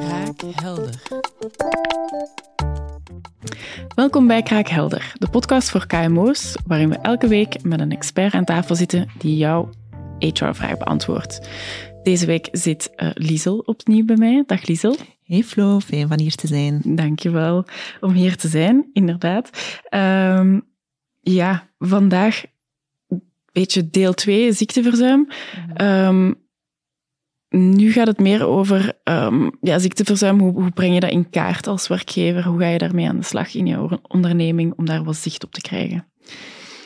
Kraakhelder. Welkom bij Kraakhelder, de podcast voor KMO's, waarin we elke week met een expert aan tafel zitten die jouw HR-vraag beantwoordt. Deze week zit uh, Liesel opnieuw bij mij. Dag Liesel. Hey Flo, fijn van hier te zijn. Dankjewel om hier te zijn, inderdaad. Um, ja, vandaag beetje deel 2, ziekteverzuim. Um, nu gaat het meer over um, ja, ziekteverzuim. Hoe, hoe, breng je dat in kaart als werkgever? Hoe ga je daarmee aan de slag in jouw onderneming om daar wat zicht op te krijgen?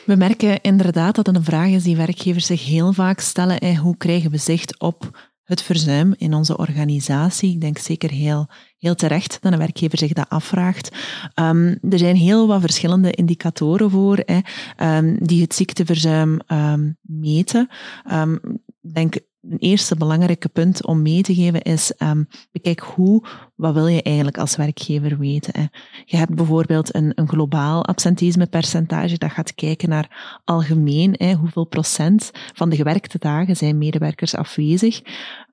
We merken inderdaad dat het een vraag is die werkgevers zich heel vaak stellen. En hoe krijgen we zicht op het verzuim in onze organisatie? Ik denk zeker heel, heel terecht dat een werkgever zich dat afvraagt. Um, er zijn heel wat verschillende indicatoren voor hè, um, die het ziekteverzuim meten. Ik denk een eerste belangrijke punt om mee te geven is, um, bekijk hoe, wat wil je eigenlijk als werkgever weten? Hè? Je hebt bijvoorbeeld een, een globaal absenteïsmepercentage dat gaat kijken naar algemeen, hè, hoeveel procent van de gewerkte dagen zijn medewerkers afwezig.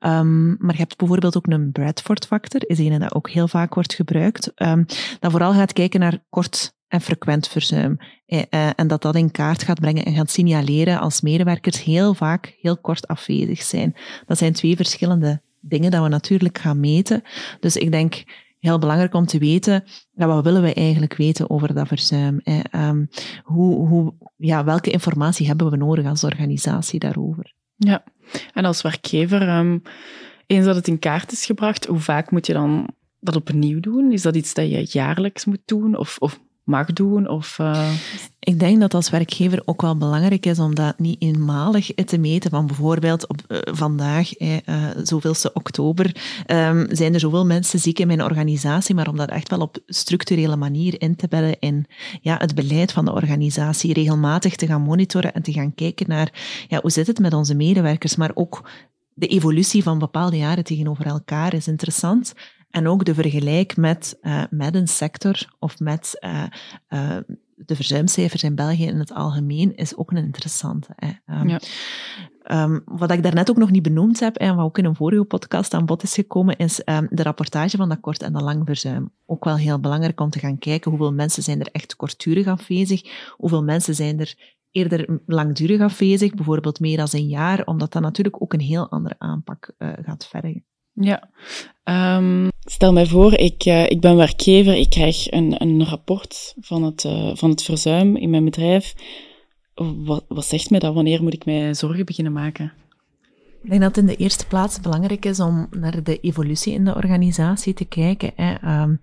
Um, maar je hebt bijvoorbeeld ook een Bradford-factor, is een dat ook heel vaak wordt gebruikt, um, dat vooral gaat kijken naar kort en frequent verzuim. Eh, eh, en dat dat in kaart gaat brengen en gaat signaleren als medewerkers heel vaak heel kort afwezig zijn. Dat zijn twee verschillende dingen dat we natuurlijk gaan meten. Dus ik denk heel belangrijk om te weten, wat willen we eigenlijk weten over dat verzuim? Um, hoe, hoe, ja, welke informatie hebben we nodig als organisatie daarover? Ja, en als werkgever, um, eens dat het in kaart is gebracht, hoe vaak moet je dan dat opnieuw doen? Is dat iets dat je jaarlijks moet doen? Of, of mag doen? Of, uh... Ik denk dat als werkgever ook wel belangrijk is om dat niet eenmalig te meten. Van bijvoorbeeld op uh, vandaag, eh, zoveelste oktober, um, zijn er zoveel mensen ziek in mijn organisatie, maar om dat echt wel op structurele manier in te bedden in ja, het beleid van de organisatie, regelmatig te gaan monitoren en te gaan kijken naar ja, hoe zit het met onze medewerkers, maar ook de evolutie van bepaalde jaren tegenover elkaar is interessant. En ook de vergelijk met, uh, met een sector of met uh, uh, de verzuimcijfers in België in het algemeen is ook een interessante. Hè. Um, ja. um, wat ik daarnet ook nog niet benoemd heb en wat ook in een vorige podcast aan bod is gekomen, is um, de rapportage van dat kort en dat lang verzuim. Ook wel heel belangrijk om te gaan kijken hoeveel mensen zijn er echt kortdurig afwezig, hoeveel mensen zijn er eerder langdurig afwezig, bijvoorbeeld meer dan een jaar, omdat dat natuurlijk ook een heel andere aanpak uh, gaat vergen. Ja. Stel mij voor, ik, uh, ik ben werkgever, ik krijg een, een rapport van het, uh, van het verzuim in mijn bedrijf. Wat, wat zegt mij dat? Wanneer moet ik mij zorgen beginnen maken? Ik denk dat het in de eerste plaats belangrijk is om naar de evolutie in de organisatie te kijken. Hè. Um,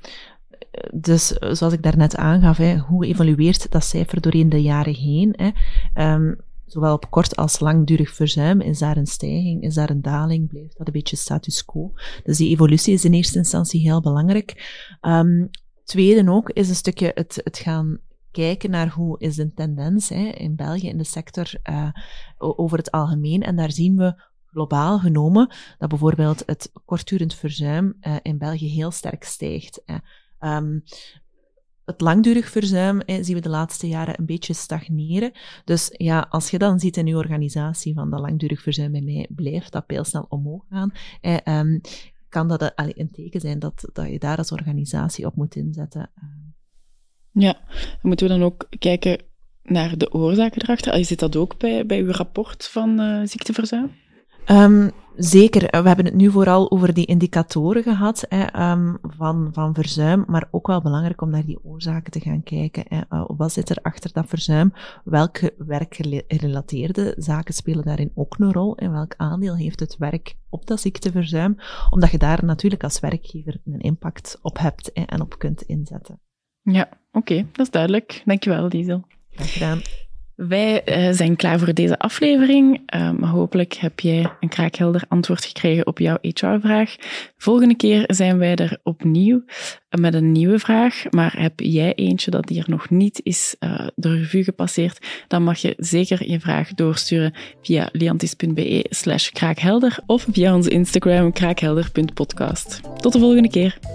dus zoals ik daarnet aangaf, hè, hoe evolueert dat cijfer doorheen de jaren heen? Hè? Um, zowel op kort als langdurig verzuim, is daar een stijging, is daar een daling, blijft dat een beetje status quo. Dus die evolutie is in eerste instantie heel belangrijk. Um, tweede ook is een stukje het, het gaan kijken naar hoe is de tendens hè, in België in de sector uh, over het algemeen. En daar zien we globaal genomen dat bijvoorbeeld het kortdurend verzuim uh, in België heel sterk stijgt. Um, het langdurig verzuim eh, zien we de laatste jaren een beetje stagneren. Dus ja, als je dan ziet in je organisatie van dat langdurig verzuim bij mij blijft dat heel snel omhoog gaan, eh, um, kan dat een teken zijn dat, dat je daar als organisatie op moet inzetten. Ja, moeten we dan ook kijken naar de oorzaken erachter? Zit dat ook bij, bij uw rapport van uh, ziekteverzuim? Um, zeker. We hebben het nu vooral over die indicatoren gehad hè, um, van, van verzuim, maar ook wel belangrijk om naar die oorzaken te gaan kijken. Hè. Uh, wat zit er achter dat verzuim? Welke werkgerelateerde zaken spelen daarin ook een rol? En welk aandeel heeft het werk op dat ziekteverzuim? Omdat je daar natuurlijk als werkgever een impact op hebt hè, en op kunt inzetten. Ja, oké, okay, dat is duidelijk. Dankjewel, Diesel. Graag gedaan. Wij uh, zijn klaar voor deze aflevering. Um, hopelijk heb jij een kraakhelder antwoord gekregen op jouw HR-vraag. Volgende keer zijn wij er opnieuw met een nieuwe vraag. Maar heb jij eentje dat hier nog niet is uh, de revue gepasseerd, dan mag je zeker je vraag doorsturen via liantis.be slash kraakhelder of via onze Instagram kraakhelder.podcast. Tot de volgende keer.